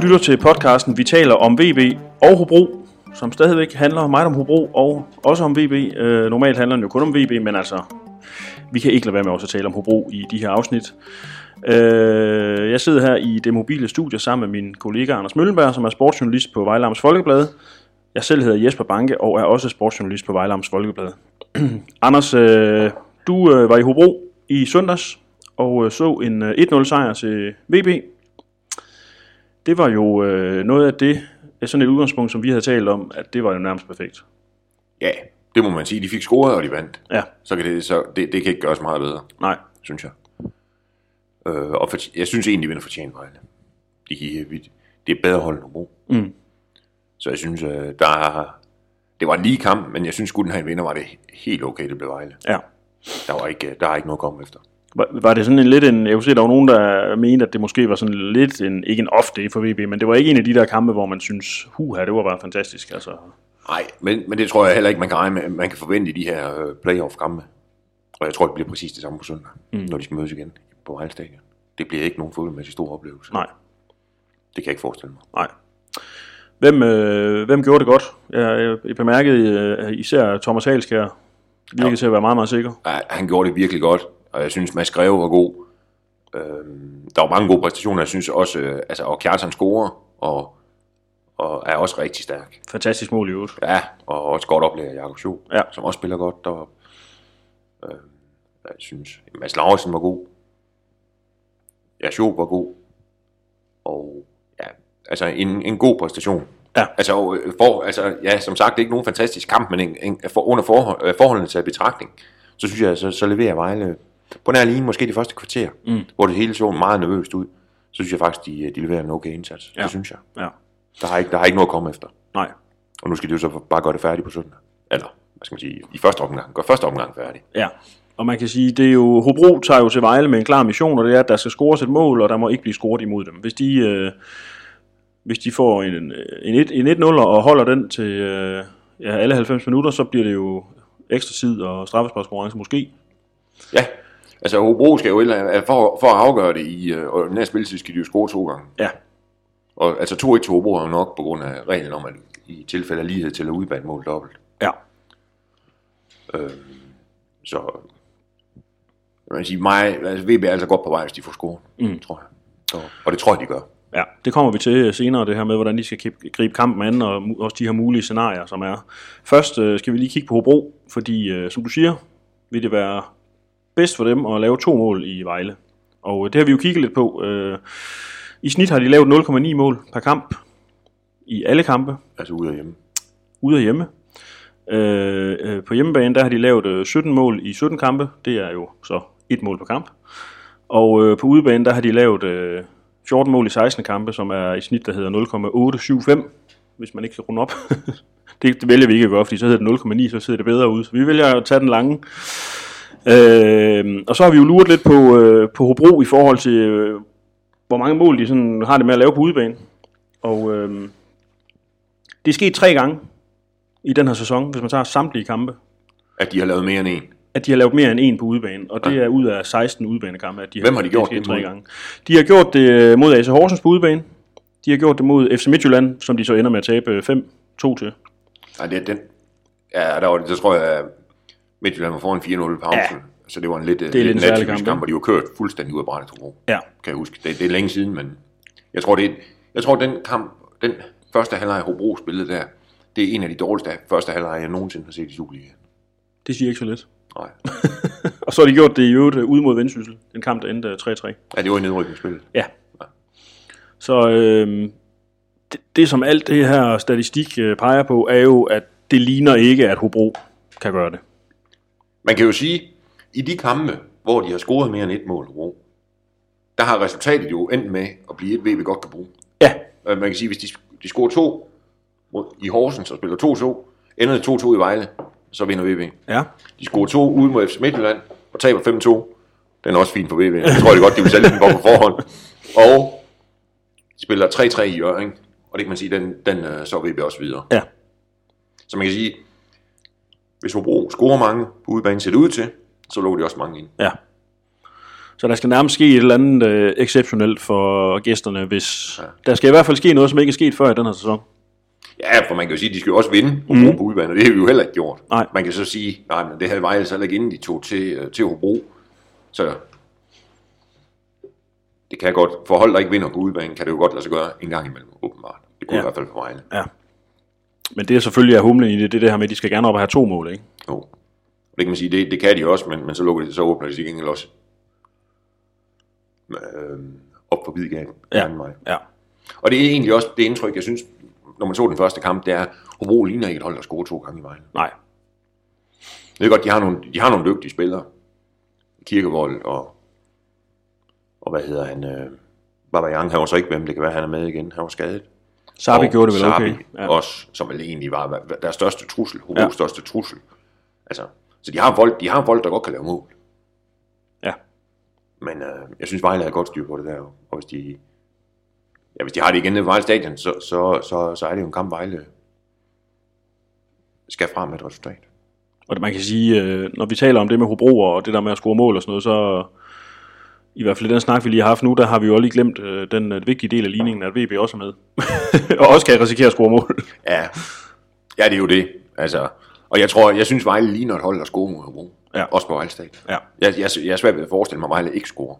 lytter til podcasten Vi taler om VB og Hobro, som stadigvæk handler meget om Hobro og også om VB. Øh, normalt handler den jo kun om VB, men altså, vi kan ikke lade være med også at tale om Hobro i de her afsnit. Øh, jeg sidder her i det mobile studie sammen med min kollega Anders Møllenberg, som er sportsjournalist på Vejlams Folkeblad. Jeg selv hedder Jesper Banke og er også sportsjournalist på Vejlams Folkeblad. Anders, øh, du øh, var i Hobro i søndags og øh, så en øh, 1-0 sejr til VB. Det var jo øh, noget af det, sådan et udgangspunkt, som vi havde talt om, at det var jo nærmest perfekt. Ja, det må man sige. De fik scoret, og de vandt. Ja, Så kan det, så det, det kan ikke gøres meget bedre, nej, synes jeg. Øh, og for, jeg synes egentlig, de vinder fortjent Vejle. De vi- det er bedre hold end Hobro. Mm. Så jeg synes, øh, der er, det var en lige kamp, men jeg synes, skulle den her vinder, var det helt okay, det blev Vejle. ja. Der var ikke, der er ikke noget at komme efter. Var, var det sådan en lidt en, jeg kunne se, der var nogen, der mente, at det måske var sådan lidt en, ikke en off day for VB, men det var ikke en af de der kampe, hvor man synes, huha, det var bare fantastisk. Altså, Nej, men, men det tror jeg heller ikke, man kan regne med, man kan forvente i de her øh, playoff-kampe. Og jeg tror, det bliver præcis det samme på søndag, mm. når de skal mødes igen på Vejle Stadion. Det bliver ikke nogen fodboldmæssig stor oplevelse. nej, Det kan jeg ikke forestille mig. nej. Hvem, øh, hvem gjorde det godt? Jeg, jeg, jeg bemærkede øh, især Thomas Halskær virkede Ja. til at være meget, meget sikker. Ja, han gjorde det virkelig godt, og jeg synes, Mads Greve var god. Øhm, der var mange gode præstationer, jeg synes også, øh, altså, og Kjartan scorer, og, og er også rigtig stærk. Fantastisk mål i øvrigt. Ja, og også godt oplæg af Jakob Scho, Ja. som også spiller godt deroppe. Øhm, jeg synes, Mads Lauritsen var god. Ja, Scho var god. Og ja, altså en, en god præstation. Ja. Altså, øh, for, altså, ja, som sagt, det er ikke nogen fantastisk kamp, men en, en, for, under forhold, øh, forholdene til betragtning, så synes jeg, så, så leverer Vejle på nær lige måske de første kvarter, Mm. hvor det hele så meget nervøst ud, så synes jeg faktisk, de, de leverer en okay indsats. Ja. Det synes jeg. Ja, Der har, ikke, der har ikke noget at komme efter. nej. Og nu skal de jo så bare gøre det færdigt på søndag. Eller, hvad skal man sige, i første omgang. Gør første omgang færdig. Ja, og man kan sige, det er jo, Hobro tager jo til Vejle med en klar mission, og det er, at der skal scores et mål, og der må ikke blive scoret imod dem. Hvis de, øh, hvis de får en, en, en 1-0 og holder den til øh, ja, alle 90 minutter, så bliver det jo ekstra tid og straffesparkskonkurrence måske. Ja, altså Hobro skal jo eller andet, for, for at afgøre det i øh, og næste spilletid, skal de jo score to gange. Ja, Og altså 2-1 til Hobro er jo nok på grund af reglen om, at i tilfælde af lighed til at udbage et mål dobbelt. ja, Øh, så jeg vil sige, mig, altså VB er altså godt på vej, hvis de får scoret, Mm. tror jeg. Så, og det tror jeg, de gør. ja, det kommer vi til senere, det her med, hvordan de skal gribe kampen an, og også de her mulige scenarier, som er. Først øh, skal vi lige kigge på Hobro, fordi øh, som du siger, vil det være bedst for dem at lave to mål i Vejle. Og øh, det har vi jo kigget lidt på. Øh, I snit har de lavet 0,9 mål per kamp i alle kampe, Altså ude af hjemme. ude af hjemme. Øh, øh, på hjemmebane, der har de lavet øh, 17 mål i 17 kampe. Det er jo så et mål per kamp. Og øh, på udebane, der har de lavet øh, 14 mål i 16 kampe, som er i snit, der hedder 0,875, hvis man ikke kan runde op. det, det vælger vi ikke at gøre, fordi så hedder det 0,9, så ser det bedre ud. Så vi vælger at tage den lange. Øh, og så har vi jo luret lidt på, øh, på Hobro i forhold til, øh, hvor mange mål de sådan har det med at lave på udebane. Og øh, det er sket tre gange i den her sæson, hvis man tager samtlige kampe, At de har lavet mere end en. at de har lavet mere end en på udebane, og det er ud af 16 udebanekampe, at de Hvem har de gjort sket det tre gange. De har gjort det øh, mod AC Horsens på udebane, de har gjort det mod FC Midtjylland, som de så ender med at tabe 5-2 til. Nej, det er den. Ja, der, var, der tror jeg, Midtjylland var foran 4-0 i pausen. Ja. Ja. Så det var en lidt, er lidt en særlig kamp, kamp, hvor de var kørt fuldstændig ud af brættet. Ja, Kan jeg huske. Det, det er længe siden, men jeg tror, det er, jeg tror, den kamp, den første halvleg Hobro spillede der, det er en af de dårligste første halvleg, jeg nogensinde har set i Superligaen. det siger ikke så lidt. Nej. Og så har de gjort det i øvrigt øh, ude mod Vendsyssel, en kamp, der endte øh, 3-3. Ja, det var i nedrykningsspillet. Ja. Så øh, det, det, som alt det her statistik øh, peger på, er jo, at det ligner ikke, at Hobro kan gøre det. Man kan jo sige, i de kampe, hvor de har scoret mere end et mål, Hobro, der har resultatet jo endt med at blive et, vi godt kan bruge. Ja, Øh, Man kan sige, hvis de, de scorer to mod, i Horsens og spiller 2-2, ender det 2-2 i Vejle, så vinder VB. ja, De scorer to ude mod FC Midtjylland og taber 5-2. Den er også fin for VB. Jeg tror det godt, de vil sælge den på forhånd. Og de spiller 3-3 i Jørgen, og det kan man sige, den, den øh, så VB også videre. ja, Så man kan sige, hvis Hobro scorer mange på udebane, ser det ud til, så lukker de også mange ind. ja. Så der skal nærmest ske et eller andet øh, exceptionelt for gæsterne, hvis... Ja. Der skal i hvert fald ske noget, som ikke er sket før i den her sæson. Ja, for man kan jo sige, at de skal jo også vinde Hobro mm. på udbanen, og det har vi jo heller ikke gjort. Nej. Man kan så sige, nej, men det havde Vejle så heller ikke inden de tog til, øh, til Hobro. Så det kan godt, for hold der ikke vinder på udbanen, kan det jo godt lade sig gøre en gang imellem, åbenbart. Det kunne ja. i hvert fald for Vejle. Ja. Men det er selvfølgelig er humlen i det, det er det her med, at de skal gerne op og have to mål, ikke? Jo. Det kan man sige, det, det kan de også, men, men så lukker de, så åbner de sig gengæld også øh, op for Bidgaden. Ja. Vej. Ja. Og det er egentlig også det indtryk, jeg synes, når man så den første kamp, det er, Hobro ligner ikke et hold, der scorer to gange i Vejle. Nej. Det er godt, de har nogle, de har nogle dygtige spillere. Kirkevold og, og hvad hedder han, øh, Baba Yang, han var så ikke hvem, det kan være, han er med igen, han var skadet. Sabi og gjorde det vel okay. Sabi Ja. også, som vel egentlig var deres største trussel, Hobros Ja. største trussel. Altså, så de har folk, de har folk, der godt kan lave mål. ja. Men øh, jeg synes, Vejle har godt styr på det der. Og hvis de, ja, hvis de har det igen på Vejle Stadion, så, så, så, så er det jo en kamp, Vejle skal frem med et resultat. Og man kan sige, øh, når vi taler om det med Hobro og det der med at score mål og sådan noget, så i hvert fald den snak, vi lige har haft nu, der har vi jo lige glemt øh, den øh, vigtige del af ligningen, at VB også er med. og også kan risikere at score mål. Ja, ja det er jo det. Altså, og jeg tror, jeg synes, Vejle ligner et hold, der scorer mod Hobro. Ja. Også på Vejle. Ja. Jeg, jeg, jeg er svært ved at forestille mig, at Vejle ikke scorer.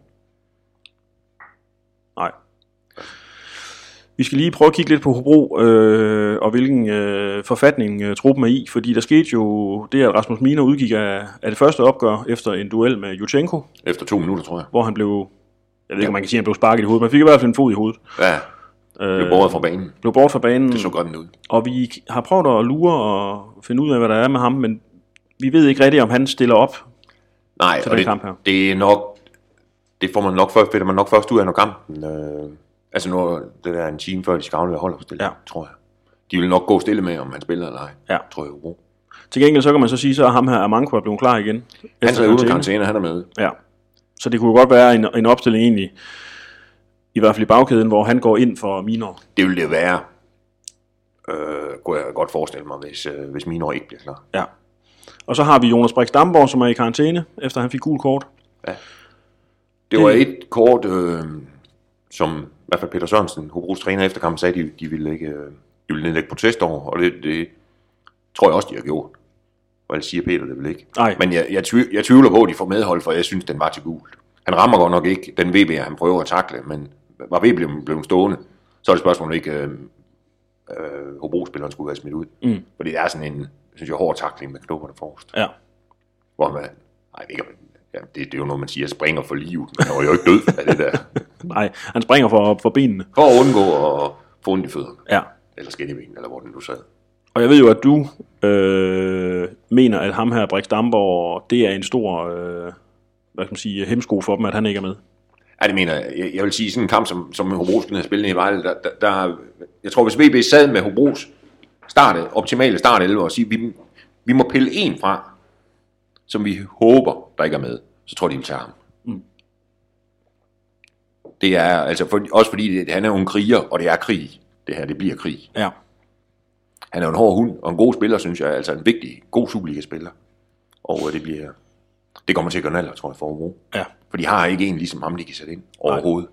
Nej. Vi skal lige prøve at kigge lidt på Hobro, øh, og hvilken øh, forfatning øh, truppen er i, fordi der skete jo det, at Rasmus Miner udgik af, af det første opgør efter en duel med Jutsenko, Efter to minutter, tror jeg. hvor han blev, jeg ved ikke, om man kan sige, at han blev sparket i hovedet, men han fik i hvert fald en fod i hovedet. Ja, Øh, blev båret fra banen. blev bort fra banen, Det så godt ud. og vi har prøvet at lure og finde ud af, hvad der er med ham, men vi ved ikke rigtigt, om han stiller op. Nej, Til og den det, kamp her. det er nok, det får man nok først, finder man nok først ud af, når kampen, øh, altså når det der er en time før, de skal aflevere holdopstilling, Ja. ja. tror jeg. De vil nok gå stille med, om han spiller eller ej, Ja. tror jeg. Hobro. Til gengæld så kan man så sige, så er ham her, Amanko, er blevet klar igen. Han er ude med karantæne. han er med. Ja. Så det kunne godt være en, en opstilling egentlig, i hvert fald i bagkæden, hvor han går ind for Minor. Det vil det være, øh, kunne jeg godt forestille mig, hvis, øh, hvis Minor ikke bliver klar. Ja. Og så har vi Jonas Brix Damborg, som er i karantæne, efter han fik gul kort. Det var et kort, øh, som i hvert fald Peter Sørensen, Hobros træner efter kampen, sagde, de, de ville ikke, øh, de ville nedlægge protest over, og det, det tror jeg også, de har gjort. Og ellers siger Peter det vel ikke. Nej. Men jeg, jeg, tvivl, jeg tvivler på, at de får medhold, for jeg synes, den var til gult. Han rammer godt nok ikke den VB, han prøver at takle, men var VB blevet, blevet stående, så er det spørgsmålet ikke, øh, øh, Hobro-spilleren skulle være smidt ud. Mm. Fordi det er sådan en, synes jeg, hård takling med knopperne forrest. Ja. Hvor man, nej, man, ja, det, det, er jo noget, man siger, springer for livet, men han var jo ikke død af det der. Nej, han springer for, for benene. For at undgå at få ondt i fødderne. Ja. Eller skinnebenene, eller hvor den nu sad. Og jeg ved jo, at du øh, mener, at ham her, Brix Damborg, det er en stor, øh, hvad skal man sige, hemsko for dem, at han ikke er med. Ja, det mener jeg. Jeg, jeg vil sige, sådan en kamp, som, som Hobro skulle have spillet i Vejle, der, der, der, jeg tror, hvis VB sad med Hobros start, optimale start 11 og sige, vi, vi må pille en fra, som vi håber, der ikke er med, så tror de, de vil tage ham. Mm. Det er, altså, for, også fordi det, han er jo en kriger, og det er krig. Det her, det bliver krig. Ja. Han er jo en hård hund, og en god spiller, synes jeg. Altså en vigtig, god Superliga-spiller. Og øh, det bliver... Det kommer til at gøre naller, tror jeg, for Hobro. Ja. For de har ikke en ligesom ham, de kan sætte ind overhovedet.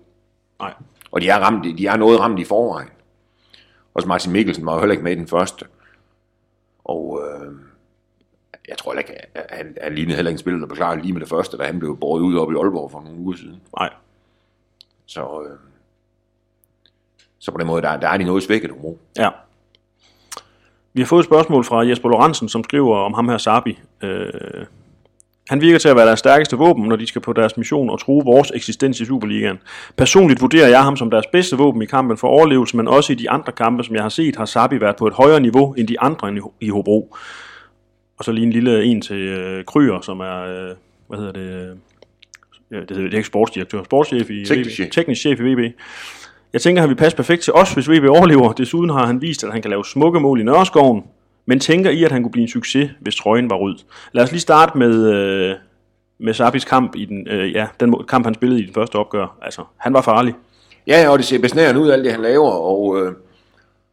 Nej. Og de er, ramt, de er noget ramt i forvejen. Også Martin Mikkelsen var jo heller ikke med i den første. Og øh, jeg tror ikke, at han, han lignede heller ikke en spiller, der blev klar lige med det første, da han blev båret ud op i Aalborg for nogle uger siden. Nej. Så, øh, så på den måde, der, der er de noget svækket, Hobro. Ja. Vi har fået et spørgsmål fra Jesper Lorentzen, som skriver om ham her Sabi. Øh, han virker til at være deres stærkeste våben, når de skal på deres mission og true vores eksistens i Superligaen. Personligt vurderer jeg ham som deres bedste våben i kampen for overlevelse, men også i de andre kampe, som jeg har set, har Sabi været på et højere niveau end de andre i Hobro. Og så lige en lille en til øh, Kryer, som er, øh, hvad hedder det, øh, det hedder det er ikke sportsdirektør, sportschef i Teknisk VB. chef. Teknisk chef i VB. Jeg tænker, han vil passe perfekt til os, hvis VB overlever. Desuden har han vist, at han kan lave smukke mål i Nørreskoven. Men tænker I, at han kunne blive en succes, hvis trøjen var rød? Lad os lige starte med, øh, med Sabis kamp i den, øh, ja, den kamp, han spillede i den første opgør. Altså, han var farlig. Ja, og det ser besnærende ud, alt det han laver, og, øh,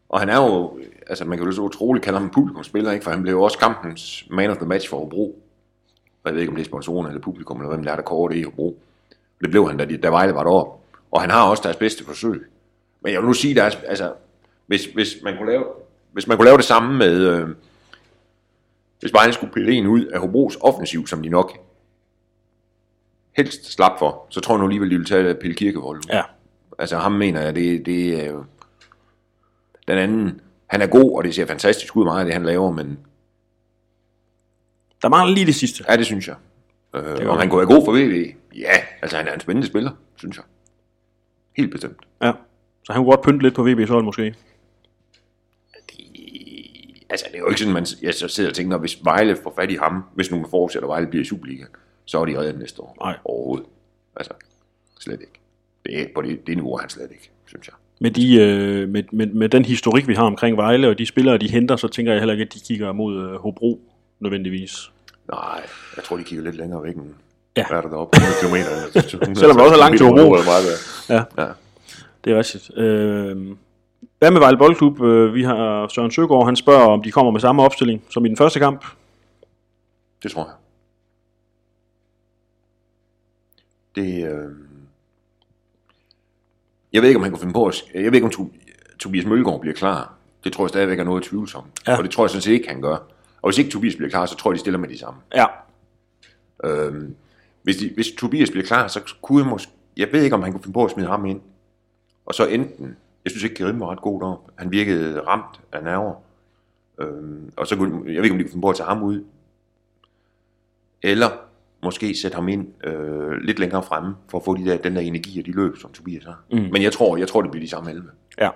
og han er jo, altså man kan jo så utroligt kalde ham en publikumspiller, ikke? for han blev jo også kampens man of the match for Hobro. Jeg ved ikke, om det er sponsorerne eller publikum, eller hvem der er, der kårer det i Hobro. Det blev han, da, de, da Vejle var deroppe. Og han har også deres bedste forsøg. Men jeg vil nu sige, deres, altså, hvis, hvis, man kunne lave, hvis man kunne lave det samme med, øh, hvis Vejle skulle pille en ud af Hobros offensiv, som de nok helst slap for, så tror jeg nu alligevel, de ville tage Pille Kirkevold. Ja. Altså ham mener jeg, det, det er jo... Den anden, han er god, og det ser fantastisk ud meget af det, han laver, men Der mangler lige det sidste. ja, det synes jeg. Øh, om han kunne være god for VV? Ja, altså han er en spændende spiller, synes jeg. Helt bestemt. Ja. Så han kunne godt pynte lidt på VB's hold måske. Altså, det er jo ikke sådan, man jeg så sidder og tænker, hvis Vejle får fat i ham, hvis nogen fortsætter, Vejle bliver i Superligaen, så er de reddet næste år. Nej. Overhovedet. Altså, slet ikke. Det er, på det, det niveau han slet ikke, synes jeg. Med, de, øh, med, med, med den historik, vi har omkring Vejle, og de spillere, de henter, så tænker jeg heller ikke, at de kigger mod øh, Hobro nødvendigvis. Nej, jeg tror, de kigger lidt længere væk end, Ja. hvad er der deroppe? 100 km. Selvom der også er langt til Hobro. Ja. Ja. ja. Det er rigtigt. Øh, hvad med Vejle Boldklub? Øh, Vi har Søren Søgaard, han spørger, om de kommer med samme opstilling som i den første kamp. Det tror jeg. Det, øh... Jeg ved ikke, om han kunne finde på at... Jeg ved ikke, om To- Tobias Mølgaard bliver klar. Det tror jeg stadigvæk er noget tvivlsomt. Ja. Og det tror jeg sådan set ikke, han gør. Og hvis ikke Tobias bliver klar, så tror jeg, de stiller med de samme. Ja. Øh... Hvis, de, hvis Tobias bliver klar, så kunne jeg måske... Jeg ved ikke, om han kunne finde på at smide ham ind. Og så enten... Jeg synes ikke, Kerim var ret god deroppe. Han virkede ramt af nerver. Øh... Og så kunne... Jeg ved ikke, om de kunne finde på at tage ham ud. Eller måske sætte ham ind øh, lidt længere fremme, for at få de der, den der energi og de løb, som Tobias har. Mm. Men jeg tror, jeg tror, det bliver de samme 11. Ja.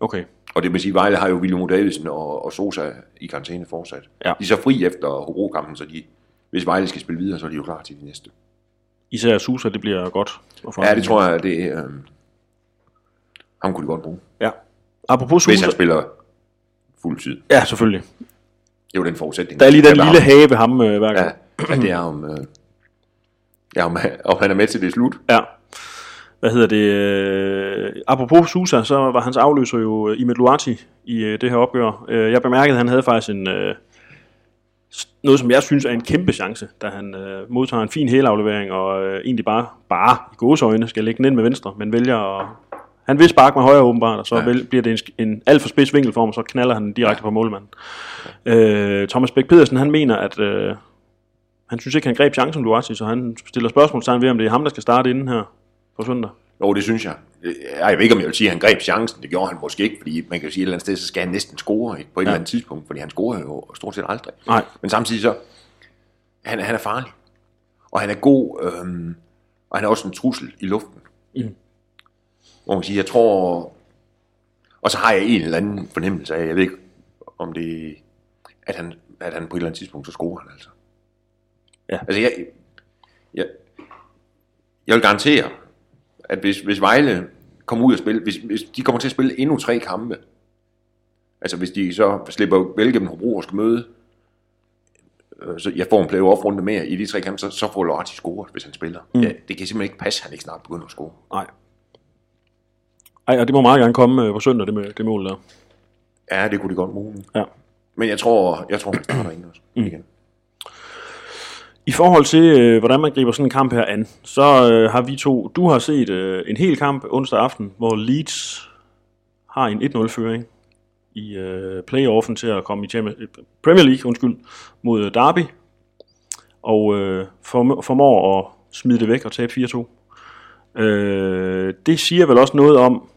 Okay. Og det vil sige, Vejle har jo William Davidsen og, og Sosa i karantæne fortsat. Ja. De er så fri efter Hobro-kampen, så de, hvis Vejle skal spille videre, så er de jo klar til de næste. Især Susa, det bliver godt. Ja, det tror jeg, det øh, ham kunne de godt bruge. Ja. Apropos Hvis Susa. han spiller fuld tid. Ja, selvfølgelig. Det er jo den forudsætning. Der er lige den lille ham. have ved ham øh, hver gang. Ja, ja, det er om, øh, ja, om, om han er med til det slut. Ja. Hvad hedder det? Øh, apropos Susa, så var hans afløser jo øh, Imet Luati i øh, det her opgør. Øh, jeg bemærkede, at han havde faktisk en, øh, noget, som jeg synes er en kæmpe chance, da han øh, modtager en fin helaflevering, og øh, egentlig bare, bare i gåseøjne skal lægge den ind med venstre, men vælger at... Han vil sparke med højre åbenbart, og så Ja. ja. vel, bliver det en, en alt for spids vinkel for ham, og så knaller han direkte på målmanden. Øh, Thomas Bæk Pedersen, han mener, at øh, han synes ikke, han greb chancen, Luati, så han stiller spørgsmålstegn ved, om det er ham, der skal starte inden her på søndag. Jo, det synes jeg. Jeg ved ikke, om jeg vil sige, at han greb chancen. Det gjorde han måske ikke, fordi man kan sige, et eller andet sted, så skal han næsten score på et ja. eller andet tidspunkt, fordi han scorer jo stort set aldrig. Nej. Men samtidig så, han, han er farlig. Og han er god, øhm, og han er også en trussel i luften. Mm. Hvor man kan sige, jeg tror... Og så har jeg en eller anden fornemmelse af, jeg ved ikke, om det at han, at han på et eller andet tidspunkt, så scorer han altså. Ja. Altså, jeg, jeg, jeg vil garantere, at hvis, hvis Vejle kommer ud og spille, hvis, hvis de kommer til at spille endnu tre kampe, altså hvis de så slipper gennem Hobro og skal møde, øh, så jeg får en playoff runde mere i de tre kampe, så, så får Lorati scoret, hvis han spiller. Mm. Ja, det kan simpelthen ikke passe, at han ikke snart begynder at score. Nej. Ej, og det må meget gerne komme øh, på søndag, det, med, det mål der. Ja, det kunne de godt bruge. Ja. Men jeg tror, jeg tror han starter ind også. Mm. Igen. I forhold til, øh, hvordan man griber sådan en kamp her an, så øh, har vi to, du har set øh, en hel kamp onsdag aften, hvor Leeds har en 1-0-føring i øh, playoffen til at komme i Champions- øh, Premier League undskyld, mod øh, Derby, og øh, form- formår at smide det væk og tabe 4-2. Øh, det siger vel også noget om,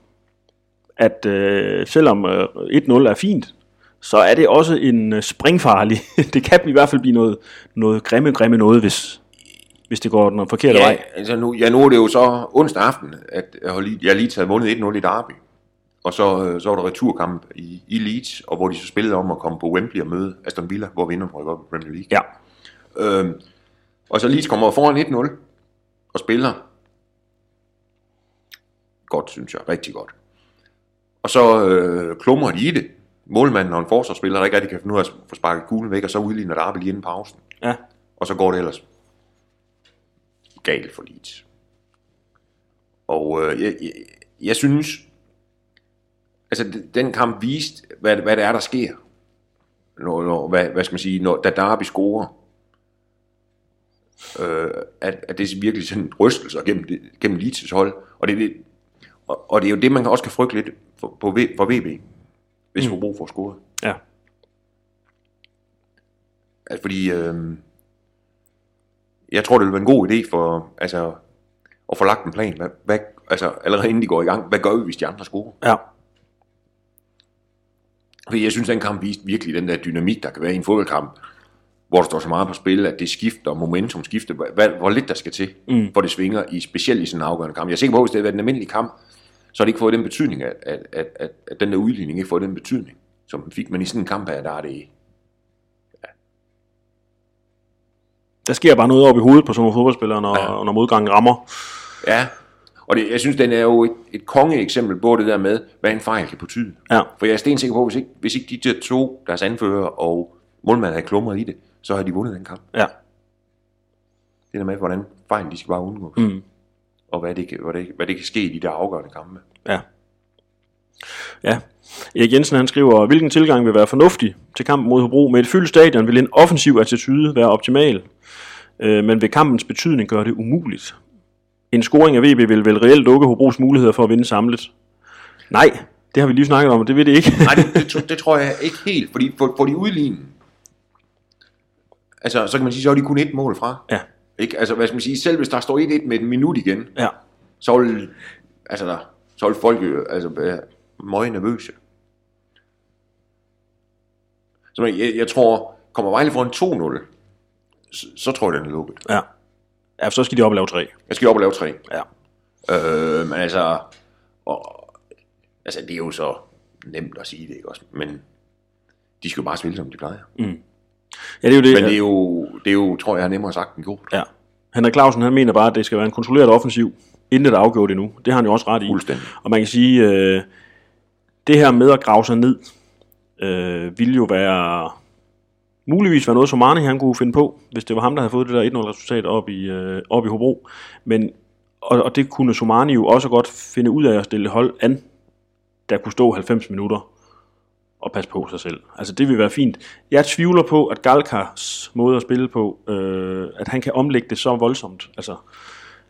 at øh, selvom øh, 1-0 er fint, så er det også en øh, springfarlig. det kan i hvert fald blive noget, noget grimme, grimme noget, hvis, hvis det går den forkerte Ja, vej. altså nu, ja, nu er det jo så onsdag aften, at jeg har lige, jeg har lige taget vundet 1-0 i Derby. Og så, øh, så var der returkamp i, i Leeds, og hvor de så spillede om at komme på Wembley og møde Aston Villa, hvor vinderne rykker op i Premier League. Ja. Øhm, og så Leeds kommer foran 1-0 og spiller godt, synes jeg. Rigtig godt. Og så øh, klumrer de i det. Målmanden og en forsvarsspiller, der ikke rigtig kan finde ud af at få sparket kuglen væk, og så udligner Derby lige inden pausen. Ja. Og så går det ellers galt for Leeds. Og øh, jeg, jeg, jeg synes, altså den kamp viste, hvad, hvad det er, der sker. Når, når, hvad, hvad skal man sige, når, da Derby scorer. øh, at, at det er virkelig sådan rystelser gennem, det- gennem Leeds' hold. Og det, det, og, og det er jo det, man også kan frygte lidt for, på, for VB, hvis mm. Hobro får scoret. Ja. Altså, fordi øh, jeg tror, det vil være en god idé for, altså, at få lagt en plan. Hvad, hvad, altså, allerede inden de går i gang, hvad gør vi, hvis de andre scorer? Ja. Fordi jeg synes, den kamp viste virkelig den der dynamik, der kan være i en fodboldkamp, hvor der står så meget på spil, at det skifter, momentum skifter, hvad, hvor lidt der skal til, mm. for det svinger, i, specielt i sådan en afgørende kamp. Jeg er sikker på, at hvis det havde været en almindelig kamp, så har det ikke fået den betydning, at, at, at, at, at den der udligning ikke fået den betydning, som den fik. Men i sådan en kamp her, der er det... Der sker bare noget op i hovedet på sådan nogle fodboldspillere, når, Ja. ja. når modgangen rammer. Ja, og det, jeg synes, den er jo et, et kongeeksempel på det der med, hvad en fejl kan betyde. Ja. For jeg er stensikker på, hvis ikke, hvis ikke de der to, deres anfører og målmand havde klumret i det, så har de vundet den kamp. Ja. Det der med, hvordan fejlen de skal bare undgås. Mm. Og hvad det, kan, hvad, det, hvad det kan ske i de der afgørende kampe. Ja. Ja. Erik Jensen han skriver, hvilken tilgang vil være fornuftig til kampen mod Hobro? Med et fyldt stadion vil en offensiv attitude være optimal, øh, men vil kampens betydning gøre det umuligt. En scoring af VB vil vel reelt lukke Hobros muligheder for at vinde samlet. Nej, det har vi lige snakket om, og det vil det ikke. Nej, det, det, det, tror jeg ikke helt, fordi får, får de udlignet, altså så kan man sige, så er de kun et mål fra. ja, Ikke? Altså hvad skal man sige, selv hvis der står 1-1 med et minut igen, ja, så vil, altså der, så vil folk jo altså, være meget nervøse. Så jeg, jeg tror, kommer Vejle foran 2-0, så, så tror jeg, den er lukket. ja. Ja, så skal de op og lave tre. Jeg skal op og lave 3. Ja. Øh, men altså, og, altså, det er jo så nemt at sige det, ikke også? Men de skal jo bare spille, som de plejer. Ja, det er jo det. Men det er jo, det er jo tror jeg, nemmere sagt end gjort. Ja. Henrik Clausen, han mener bare, at det skal være en kontrolleret offensiv, inden det er afgjort endnu. Det har han jo også ret i. Fuldstændig. Og man kan sige, øh, det her med at grave sig ned, øh, ville jo være muligvis være noget, som Arne han kunne finde på, hvis det var ham, der havde fået det der 1-0 resultat op i, øh, op i Hobro. Men, og, og det kunne Somani jo også godt finde ud af at stille hold an, der kunne stå 90 minutter og passe på sig selv. Altså det vil være fint. Jeg tvivler på, at Galkas måde at spille på, øh, at han kan omlægge det så voldsomt. Altså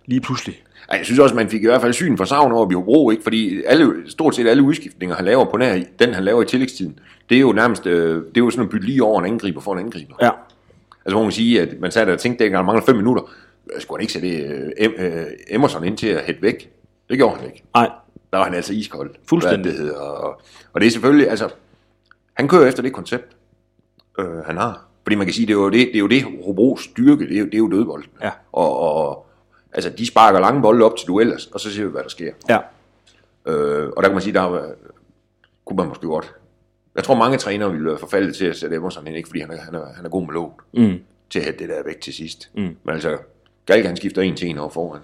lige pludselig. Ej, jeg synes også, man fik i hvert fald syn for savn over i Hobro, ikke? fordi alle, stort set alle udskiftninger, han laver på nær, den han laver i tillægstiden, det er jo nærmest, øh, det er jo sådan at bytte lige over en angriber for en angriber. Ja, Altså hvor man sige, at man sad der og tænkte, at der mangler 5 minutter, Øh, skulle han ikke sætte øh, øh, Emerson ind til at hætte væk? Det gjorde han ikke. nej, Der var han altså iskold. Fuldstændig. Hvad det hedder. Og, og det er selvfølgelig, altså, han kører efter det koncept, øh, han har. Fordi man kan sige, det er jo det, det, er jo det Hobros styrke, det er jo, det er jo dødbolden. Ja. Og, og, altså, de sparker lange bolde op til dueller, og så ser vi, hvad der sker. ja, Øh, og der kan man sige, der kunne man måske godt. Jeg tror, mange trænere ville være forfaldet til at sætte Emerson ind, ikke fordi han er, han er, han er god med låget, mm. til at hætte det der væk til sidst. Mm. Men altså, Galke han skifter en til en over foran.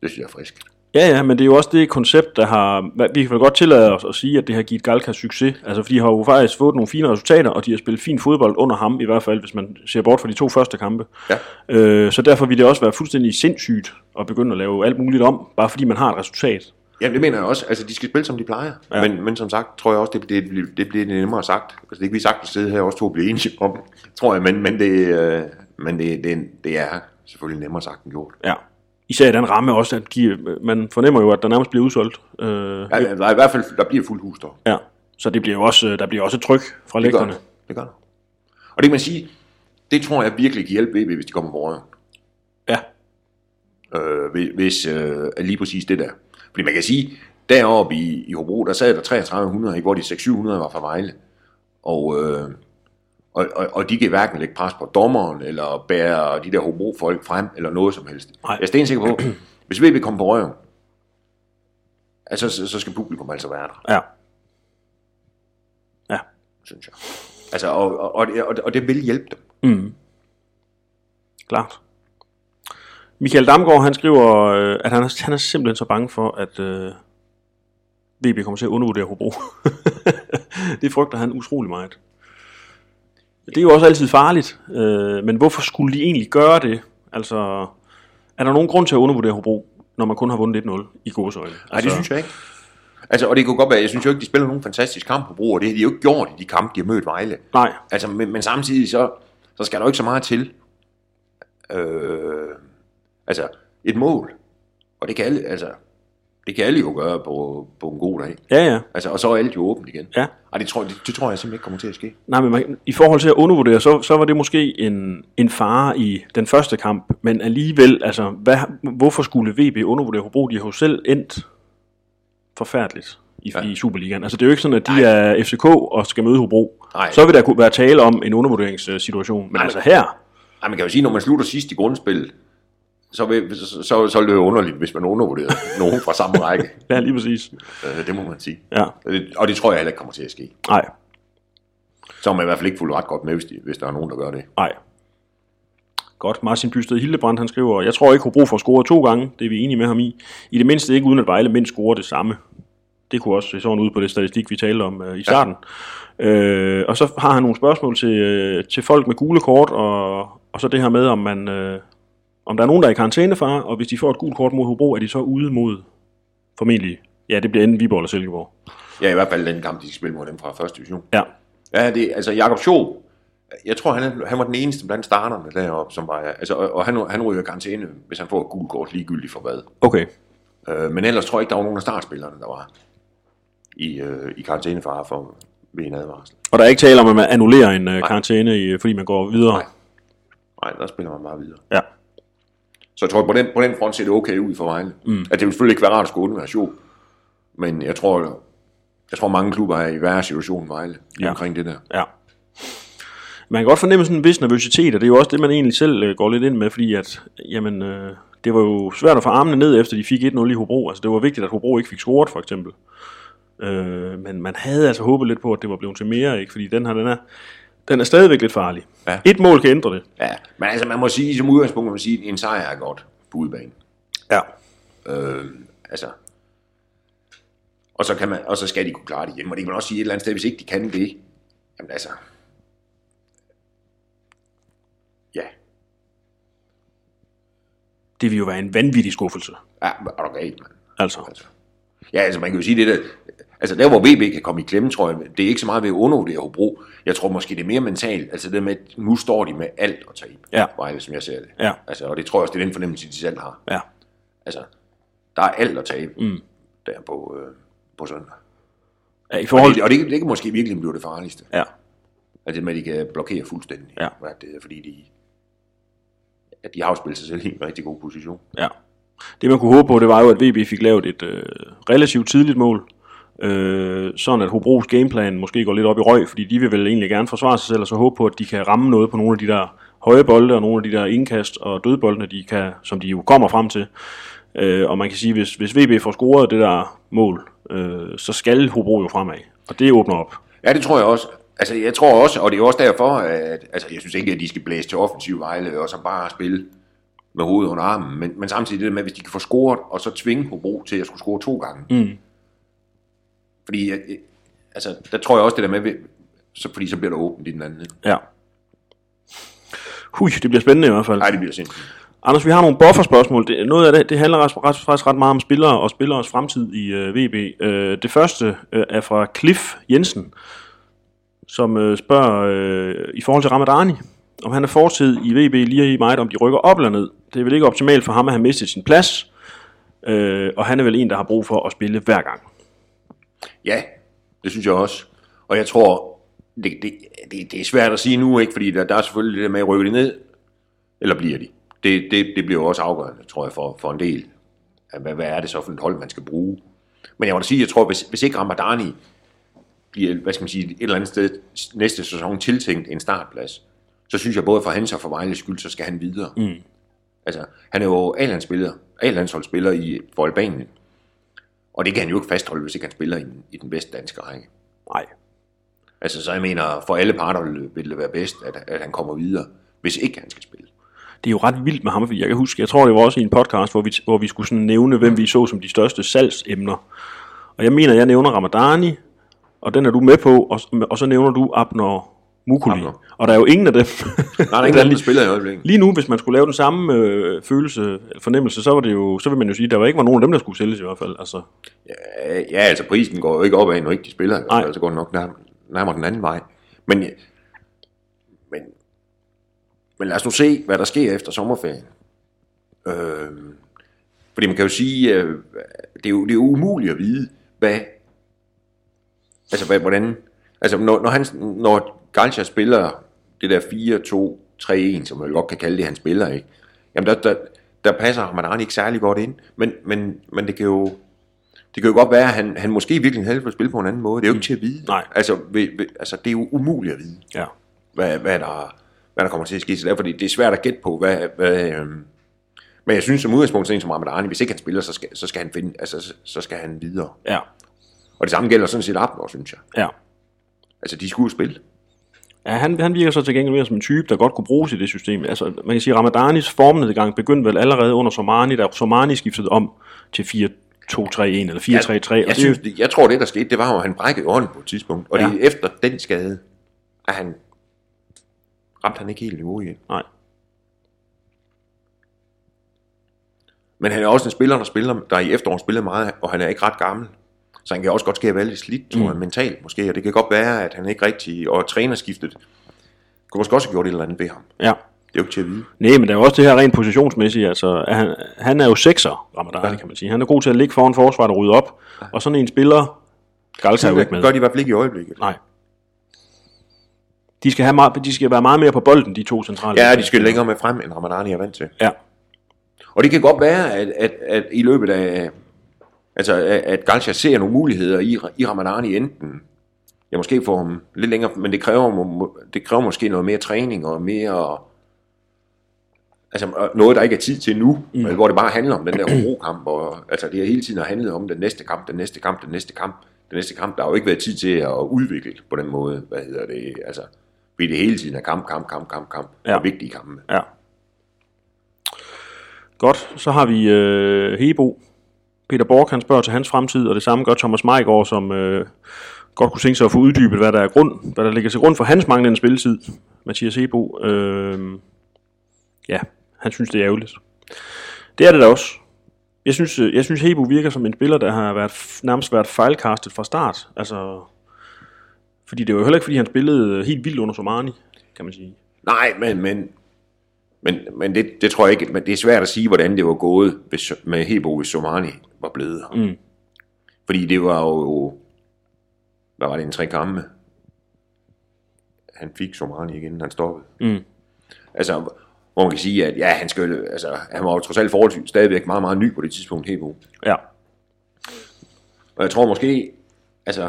Det synes jeg er frisk. Ja, ja, men det er jo også det koncept, der har... Vi kan vel godt tillade os at sige, at det har givet Galka succes. Altså, fordi de har jo faktisk fået nogle fine resultater, og de har spillet fin fodbold under ham, i hvert fald, hvis man ser bort fra de to første kampe. Ja. Øh, så derfor vil det også være fuldstændig sindssygt at begynde at lave alt muligt om, bare fordi man har et resultat. Ja, det mener jeg også. Altså, de skal spille, som de plejer. Ja. Men, men som sagt, tror jeg også, det, det, det, det bliver nemmere sagt. Altså, det kan vi sagtens sidde her også to og blive enige om, tror jeg. Men, men, det, øh, men det, det, det er selvfølgelig nemmere sagt end gjort. Ja. Især i den ramme også, at de, man fornemmer jo, at der nærmest bliver udsolgt. Øh, Ja, der er i hvert fald, der bliver fuldt hus der. ja. Så det bliver jo også, der bliver også tryk fra Det gør lægterne. det. Det gør det. Og det kan man sige, det tror jeg virkelig kan hjælpe BB, hvis de kommer på røven. Ja. øh, hvis- øh, er lige præcis det der. Fordi man kan sige, deroppe i, i Hobro, der sad der 3300, ikke, hvor de 600 var fra Vejle. Og, øh, og, og, og de kan hverken lægge pres på dommeren, eller bære de der Hobro-folk frem, eller noget som helst. Nej. Jeg er stensikker på, hvis VB kommer på røven, altså, så, så skal publikum altså være der, Ja. Ja. synes jeg. Altså, og, og, og, det, og, det- og det vil hjælpe dem. Mm. Klart. Michael Damgaard, han skriver, øh, at han er, han er simpelthen så bange for, at øh, VB kommer til at undervurdere Hobro. det frygter han utrolig meget. Det er jo også altid farligt, øh, men hvorfor skulle de egentlig gøre det? Altså, er der nogen grund til at undervurdere Hobro, når man kun har vundet 1-0 i godsøjne? Altså, Nej, det synes jeg ikke. Altså, og det kunne godt være, jeg synes jo ikke, de spiller nogen fantastisk kamp på Hobro, og det har de jo ikke gjort i de kampe, de har mødt Vejle. Nej, Altså, men, men samtidig så, så skal der jo ikke så meget til. øh, altså et mål. Og det kan alle, altså, det kan alle jo gøre på, på en god dag. Ja, ja. Altså, og så er alt jo åbent igen. Ja. Ej, det tror, det, det tror jeg simpelthen ikke kommer til at ske. Nej, men man, i forhold til at undervurdere, så, så var det måske en, en fare i den første kamp, men alligevel, altså, hvad, hvorfor skulle VB undervurdere Hobro? De har jo selv endt forfærdeligt i, ja. I Superligaen. Altså, det er jo ikke sådan, at de er FCK og skal møde Hobro. Nej. Så vil der kunne være tale om en undervurderingssituation. Men Nej, altså her, Ej, man kan jo sige, når man slutter sidst i grundspillet, så, vil, så, så, så det jo underligt, hvis man undervurderer nogen fra samme række. ja, lige præcis. Øh, det må man sige. Ja, Og det, og det tror jeg heller ikke kommer til at ske. nej, Så er man i hvert fald ikke fuldt ret godt med, hvis, de, hvis der er nogen, der gør det. nej. Godt, Martin Bysted Hildebrand, han skriver, jeg tror ikke, Hobro får scoret to gange, det er vi enige med ham i. I det mindste ikke uden at Vejle mindst scorer det samme. Det kunne også se sådan ud på det statistik, vi talte om øh, i starten. Ja. Øh, og så har han nogle spørgsmål til, øh, til folk med gule kort, og, og så det her med, om, man, øh, om der er nogen, der er i karantænefare, og hvis de får et gult kort mod Hobro, er de så ude mod formentlig, ja, det bliver enten Viborg eller Silkeborg. Ja, i hvert fald den kamp, de skal spille mod dem fra første division. Ja, Ja, det, altså Jakob Schob, jeg tror, han, han var den eneste blandt starterne deroppe, som var, altså, og, og han, han ryger karantæne, hvis han får et gult kort ligegyldigt for hvad. okay. Øh, men ellers tror jeg ikke, der var nogen af startspillerne, der var i, øh, i karantænefare for ved en advarsel. Og der er ikke tale om, at man annullerer en øh, karantæne, fordi man går videre. Nej. Nej, der spiller man bare videre. Ja, Så jeg tror, på den, på den front ser det okay ud for Vejle. Mm. At det vil selvfølgelig ikke være rart at skulle undvære Schob, men jeg tror, jeg tror mange klubber er i værre situation end Vejle, Ja. omkring det der. Ja. Man kan godt fornemme sådan en vis nervøsitet, og det er jo også det, man egentlig selv øh, går lidt ind med, fordi at, jamen, øh, det var jo svært at få armene ned, efter de fik 1-0 i Hobro. Altså, det var vigtigt, at Hobro ikke fik scoret, for eksempel. Øh, men man havde altså håbet lidt på, at det var blevet til mere, ikke? Fordi den her, den er, den er stadigvæk lidt farlig. Ja. Et mål kan ændre det. Ja, men altså man må sige, som udgangspunkt må man sige, at en sejr er godt på udebane. Ja. Øh, altså. Og så, kan man, og så skal de kunne klare det hjemme. Og det kan man også sige et eller andet sted, hvis ikke de kan det. Jamen altså. Ja, Det vil jo være en vanvittig skuffelse. ja er du galt, mand. Altså. Altså. Ja, altså man kan jo sige det der, altså der hvor VB kan komme i klemme, tror jeg, det er ikke så meget ved at undervurdere Hobro. Jeg tror måske det er mere mentalt, altså det med, at nu står de med alt at tabe. Ja. Vejle, som jeg ser det. Ja. Altså, og det tror jeg også, det er den fornemmelse, de selv har. Ja. Altså, der er alt at tabe mm. der på, øh, på søndag. ja I Og, forhold det, og det, det kan måske virkelig blive det farligste. Ja. At det med, at de kan blokere fuldstændig. Ja. At det, er, fordi de, at de har jo spillet sig selv i en rigtig god position. Ja. Det man kunne håbe på, det var jo, at VB fik lavet et øh, relativt tidligt mål. Øh, sådan at Hobros gameplan måske går lidt op i røg, fordi de vil vel egentlig gerne forsvare sig selv, og så håbe på, at de kan ramme noget på nogle af de der høje bolde, og nogle af de der indkast og dødboldene, de kan, som de jo kommer frem til. Øh, og man kan sige, hvis, hvis VB får scoret det der mål, øh, så skal Hobro jo fremad. Og det åbner op. Ja, det tror jeg også. Altså, jeg tror også, og det er også derfor, at altså, jeg synes ikke, at de skal blæse til offensiv Vejle, og så bare spille med hovedet under armen. Men, men samtidig det der med, hvis de kan få scoret, og så tvinge Hobro til at skulle score to gange. Mm. Fordi, øh, altså, der tror jeg også det der med, så, fordi så bliver der åbent i den anden. Ja. Hui, det bliver spændende i hvert fald. Nej, det bliver sindssygt. Anders, vi har nogle bufferspørgsmål. Det, noget af det, det handler ret, ret, faktisk ret meget om spillere og spilleres fremtid i øh, VB. Øh, det første øh, er fra Cliff Jensen, som øh, spørger øh, i forhold til Ramadani, om han er fortid i VB lige i meget, om de rykker op eller ned. Det er vel ikke optimalt for ham, at han mistet sin plads, øh, og han er vel en, der har brug for at spille hver gang. Ja, det synes jeg også. Og jeg tror, det, det, det, det er svært at sige nu, ikke? fordi der, der er selvfølgelig det der med, at rykke de ned, eller bliver de. Det, det, det bliver jo også afgørende, tror jeg, for, for en del. Hvad, hvad er det så for et hold, man skal bruge? Men jeg må da sige, jeg tror, hvis, hvis ikke Ramadani bliver, hvad skal man sige, et eller andet sted næste sæson tiltænkt en startplads, så synes jeg både for hans og for Vejles skyld, så skal han videre. Mm. Altså, han er jo A-landsspiller, A-landsholdsspiller i, for Albanien. Og det kan han jo ikke fastholde, hvis ikke han spiller i, den- i den bedste danske række. Nej. Altså, så jeg mener, for alle parter vil, vil det være bedst, at, at han kommer videre, hvis ikke han skal spille. Det er jo ret vildt med ham, fordi jeg kan huske, jeg tror det var også i en podcast, hvor vi, hvor vi skulle sådan nævne, hvem vi så som de største salgsemner. Og jeg mener, jeg nævner Ramadani, og den er du med på, og, og så nævner du Abner Mukuli. Abner. Og der er jo ingen af dem. Nej, der er ingen af de spiller i øjeblikket. Lige nu, hvis man skulle lave den samme øh, følelse, fornemmelse, så, var det jo, så vil man jo sige, at der var ikke var nogen af dem, der skulle sælges i hvert fald. Altså, Ja, ja, altså prisen går jo ikke opad, når ikke de spiller. Nej. Altså, så går den nok nærmere, nærmere den anden vej. Men, men Men lad os nu se, hvad der sker efter sommerferien. Øh, fordi man kan jo sige, øh, det, er jo, det er jo umuligt at vide, hvad, altså hvad, hvordan, altså når, når, han, når Galcha spiller det der 4-2-3-1, som man godt kan kalde det, han spiller, ikke? Jamen der, der, der passer Ramadani ikke særlig godt ind, men, men, men det kan jo, det kan jo godt være, at han, han måske virkelig helst vil spille på en anden måde. Det er jo ikke til at vide. Nej. Altså, ved, ved, altså, det er jo umuligt at vide Ja. hvad, hvad, der, hvad der kommer til at ske. Så derfor det, det er svært at gætte på, hvad, hvad øhm, men jeg synes som udgangspunkt, sådan en som Ramadani, hvis ikke han spiller, så skal, så skal han finde, altså, så, så skal han videre. Ja. Og det samme gælder sådan set Abner, synes jeg. Ja. Altså, de skulle jo spille. Ja, han, han virker så til gengæld mere som en type, der godt kunne bruges i det system. Altså, man kan sige, at Ramadanis formnedgang begyndte vel allerede under Somani, da Somani skiftede om til 4-2-3-1 eller 4-3-3. Jeg, jeg, det, synes, det, jeg tror, det der skete, det var jo, at han brækkede hånden på et tidspunkt. Og ja. det er efter den skade, at han ramte han ikke helt niveau igen. nej. Men han er også en spiller, der, spiller, der i efteråret spiller meget, og han er ikke ret gammel. Så han kan også godt at være lidt slidt, tror jeg, mentalt måske. Og det kan godt være, at han ikke rigtig... Og trænerskiftet kunne måske også have gjort et eller andet ved ham. Ja. Det er jo ikke til at vide. Nej, men der er jo også det her rent positionsmæssigt. Altså, han, han er jo sekser, Ramadani, kan man sige. Han er god til at ligge foran forsvaret og rydde op. Og sådan en spiller, Galta er jo ikke med. gør de i hvert fald ikke i øjeblikket. Nej. De skal, have meget, de skal være meget mere på bolden, de to centrale. Ja, de skal længere med frem, end Ramadani er vant til. Ja, Og det kan godt være, at, at, at i løbet af... Altså, at Galcia ser nogle muligheder i, i Ramadani enten... Ja, måske få ham lidt længere, men det kræver, det kræver måske noget mere træning og mere... Altså noget, der ikke er tid til nu, mm. hvor det bare handler om den der rokamp, og altså det har hele tiden har handlet om den næste kamp, den næste kamp, den næste kamp, den næste kamp. Der har jo ikke været tid til at udvikle på den måde, hvad hedder det, altså, fordi det hele tiden er kamp, kamp, kamp, kamp, kamp, ja. og vigtige kampe. ja. Godt, så har vi øh, Hebo. Peter Borg, han spørger til hans fremtid, og det samme gør Thomas Meigård, som øh, godt kunne tænke sig at få uddybet, hvad der, er grund, hvad der ligger til grund for hans manglende spilletid. Mathias Hebo. Øh, ja, han synes, det er ærgerligt. Det er det da også. Jeg synes, øh, jeg synes Hebo virker som en spiller, der har været, nærmest været fejlkastet fra start. Altså, fordi det var jo heller ikke, fordi han spillede helt vildt under Somani, kan man sige. Nej, men, men, men, men det, det tror jeg ikke, men det er svært at sige, hvordan det var gået hvis, med Hebo, hvis Somani var blevet her. Mm. Fordi det var jo, hvad var det, en tre kampe? Han fik Somani igen, han stoppede. Mm. Altså, hvor man kan sige, at ja, han, skulle, altså, han var jo trods alt forholdsvis stadigvæk meget, meget ny på det tidspunkt, Hebo. Ja. Og jeg tror måske, altså,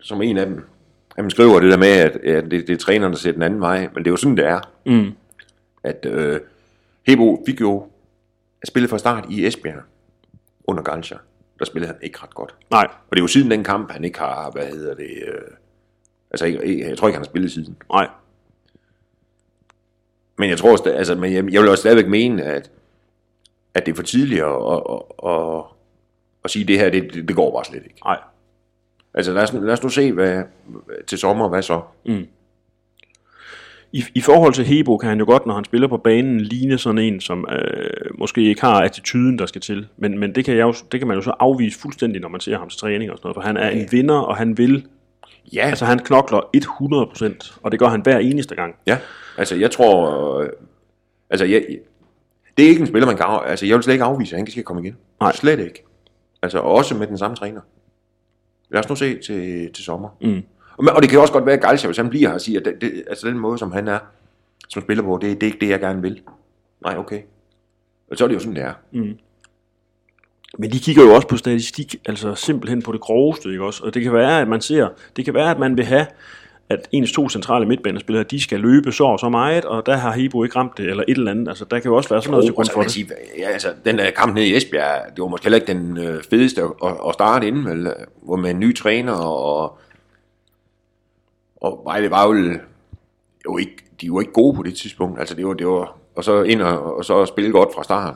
som en af dem, at man skriver det der med, at, at det, det er træneren, der ser den anden vej, men det er jo sådan, det er. Mm. At øh, Hebo fik jo at spille fra start i Esbjerg under Galcha. Der spillede han ikke ret godt. Nej. Og det er jo siden den kamp, han ikke har, hvad hedder det, øh, altså ikke, jeg tror ikke, han har spillet siden. Nej. Men jeg tror, altså, men jeg, jeg vil også stadigvæk mene, at, at det er for tidligt at, at, at, at, at sige, at det her, det, det, går bare slet ikke. Nej. Altså lad os, lad os nu se hvad, til sommer, hvad så? I, I forhold til Hebo kan han jo godt, når han spiller på banen, ligne sådan en, som øh, måske ikke har attituden, der skal til. Men, men det, kan jeg jo, det kan man jo så afvise fuldstændig, når man ser ham til træning og sådan noget. For han er en vinder, og han vil... Ja, Altså han knokler 100%, og det gør han hver eneste gang. Ja, altså jeg tror, øh, altså jeg, det er ikke en spiller, man kan af, altså jeg vil slet ikke afvise, at han skal komme igen. Nej. Slet ikke. Altså også med den samme træner. Lad os nu se til, til sommer. Mm. Og, det kan også godt være, at Galcia, hvis han bliver her og siger, at det, det, altså den måde, som han er, som spiller på, det, det er ikke det, jeg gerne vil. Nej, okay. Og så er det jo sådan, det er. Men de kigger jo også på statistik, altså simpelthen på det groveste, ikke også? Og det kan være, at man ser, det kan være, at man vil have, at ens to centrale midtbanespillere, de skal løbe så og så meget, og der har Hebo ikke ramt det, eller et eller andet. Altså, der kan jo også være sådan noget til grund så for det. sige, ja, altså, den der kamp nede i Esbjerg, det var måske heller ikke den øh, fedeste at, at, at starte inden, vel, hvor med en ny træner, og, og Vejle var jo, jo ikke, de var ikke gode på det tidspunkt, altså det var, det var og så ind og, og så spille godt fra start,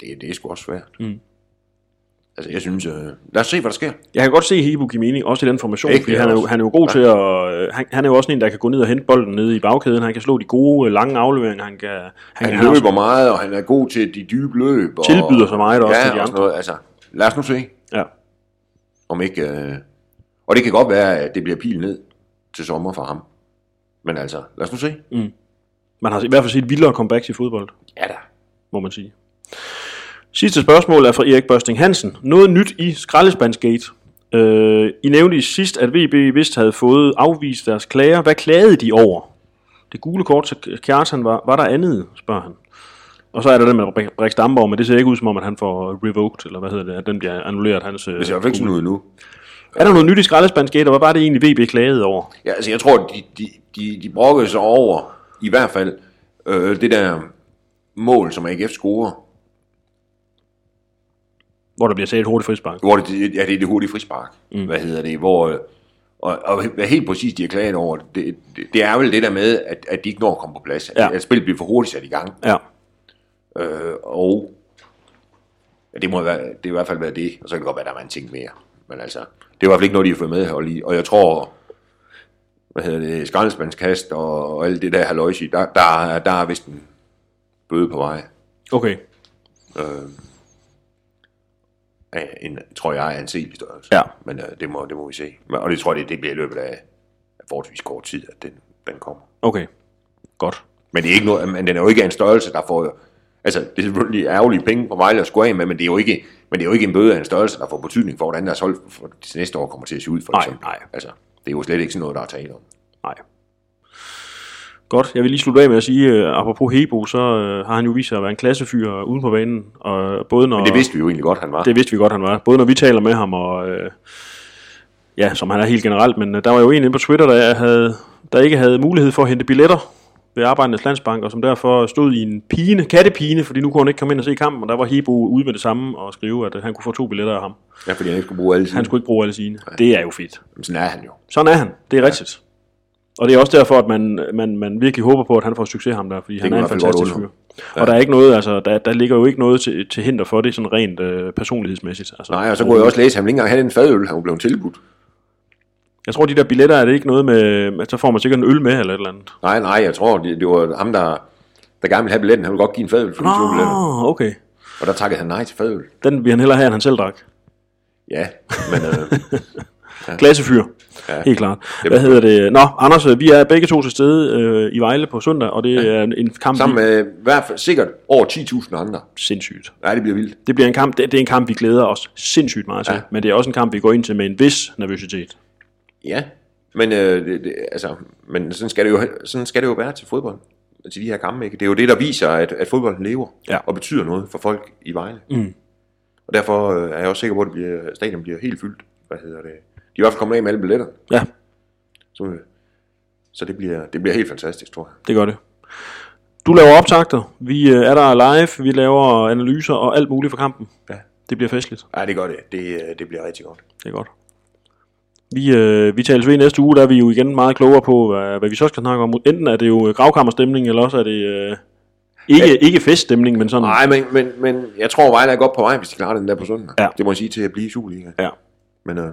det, det er sgu også svært. Mm. Altså jeg synes, øh, lad os se, hvad der sker. Jeg kan godt se Hebo mening, også i den formation, Ikke, fordi han er, jo, han er jo god til at... øh, Han, han er jo også en, der kan gå ned og hente bolden nede i bagkæden. Han kan slå de gode, øh, lange afleveringer. Han kan, han, Han, kan han også- løber meget, og han er god til de dybe løb. Og, Tilbyder så meget også ja, til de og andre. Noget. Altså, lad os nu se. Ja. Om ikke, øh, og det kan godt være, at det bliver pil ned til sommer for ham. Men altså, lad os nu se. Man har i hvert fald set vildere comebacks i fodbold, Ja da. må man sige. Sidste spørgsmål er fra Erik Børsting Hansen. Noget nyt i Skraldespandsgate. Øh, I nævnte i sidst, at VB vist havde fået afvist deres klager. Hvad klagede de over? Det gule kort til Kjartan, var, var der andet, spørger han. Og så er der det med Brix Damborg, men det ser ikke ud som om, at han får revoked, eller hvad hedder det, at den bliver annulleret. Hans, Det ser i hvert fald ikke sådan ud nu. Er der noget nyt i Skraldespandsgate, og hvad var det egentlig, VB klagede over? Ja, altså jeg tror, de, de, de, de brokkede sig over, i hvert fald, øh, det der mål, som AGF scorer, Hvor der bliver taget et hurtigt frispark. hvor det, ja, det er det hurtige frispark. Mm. Hvad hedder det? Hvor, og, og hvad helt præcis de har klaget over, det, det, det er vel det der med, at, at de ikke når at komme på plads. At, Ja. at spillet bliver for hurtigt sat i gang. Ja, Øh, og ja, det må være, det er i hvert fald været det, og så kan det godt være, der var en ting mere. Men altså, det er i hvert fald ikke noget, de har fået med her lige. Og jeg tror, hvad hedder det, skraldespandskast og, og alt det der haløjsi, der, der, er- der er vist en bøde på vej. okay. Øh, en, tror jeg, er en selig størrelse. Ja. Men øh, det, må, det må vi se. Og det tror jeg, det, det bliver i løbet af, af forholdsvis kort tid, at den, den kommer. Okay. Godt. Men det er ikke noget, men den er jo ikke en størrelse, der får... Altså, det er selvfølgelig ærgerlige penge på Vejle at skulle af med, men det er jo ikke, men det er jo ikke en bøde af en størrelse, der får betydning for, hvordan deres hold for det næste år kommer til at se ud, for Nej, eksempel. nej. Altså, det er jo slet ikke sådan noget, der er tale om. Nej. Godt. Jeg vil lige slutte af med at sige, uh, apropos Hebo, så uh, har han jo vist sig at være en klassefyr uden på banen. Og både når, Men det vidste vi jo egentlig godt, han var. det vidste vi godt, han var. Både når vi taler med ham, og uh, ja, som han er helt generelt. Men uh, der var jo en inde på Twitter, der, havde, der ikke havde mulighed for at hente billetter ved Arbejdernes Landsbank, og som derfor stod i en pine, kattepine, fordi nu kunne han ikke komme ind og se kampen, og der var Hebo ude med det samme og skrive, at han kunne få to billetter af ham. Ja, fordi han ikke skulle bruge alle sine. Han skulle ikke bruge alle sine. Det er jo fedt. Men sådan er han jo. Sådan er han. Det er ja. rigtigt. Og det er også derfor, at man, man, man virkelig håber på, at han får succes ham der, fordi han kan er en fantastisk fyr. Ja. Og der er ikke noget, altså, der, der ligger jo ikke noget til, til hinder for det, sådan rent øh, personlighedsmæssigt. Altså, Nej, og så kunne jeg også læse, at han ikke engang have en fadøl, han blevet tilbudt. Jeg tror, de der billetter, er det ikke noget med, så får man sikkert en øl med, eller et eller andet. Nej, nej, jeg tror, det, det var ham, der, der gerne ville have billetten. Han ville godt give en fadøl for de billetter. Okay. Og der takkede han nej til fadøl. Den vil han hellere have, end han selv drak. Ja, men øh, Klassefyr. Ja. Ja. Helt klart. Hvad hedder det? Nå, Anders, øh, vi er begge to til stede øh, i Vejle på søndag, og det er en, kamp, sammen med i hvert fald sikkert over 10.000 andre. sindssygt. Nej, det bliver vildt. Det bliver en kamp, det, det er en kamp, vi glæder os sindssygt meget til, ja. Ja. men det er også en kamp, vi går ind til med en vis nervøsitet. Ja, men, øh, det, det, altså, men sådan, skal det jo, sådan skal det jo være til fodbold. Til de her kampe, ikke? Det er jo det, der viser, at, at fodbolden lever Ja. og betyder noget for folk i Vejle. Mm. Og derfor øh, er jeg også sikker på, at det bliver, stadion bliver helt fyldt. Hvad hedder det? De er i hvert fald kommet af med alle billetter. Ja, Så, øh, så det, bliver, det bliver helt fantastisk, tror jeg. det gør det. Du laver optagter, vi øh, er der live, vi laver analyser og alt muligt for kampen. Ja. Det bliver festligt, Ja, det gør det. Det, øh, det bliver rigtig godt. det er godt. Vi, øh, vi tales ved næste uge, der er vi jo igen meget klogere på, hvad, hvad vi så skal snakke om. Enten er det jo gravkammerstemning, eller også er det øh, ikke, ja. ikke feststemning, men sådan... Nej, men, men, men jeg tror, Vejle er godt på vej, hvis de klarer den der på søndag. Ja. Det må jeg sige til at blive Superliga. Ja. Men øh,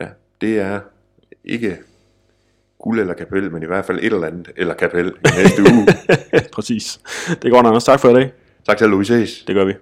ja, det er ikke guld eller kapel, men i hvert fald et eller andet, eller kapel i næste uge. Præcis. Det er godt, Anders. Tak for i dag. tak til ses. Det gør vi.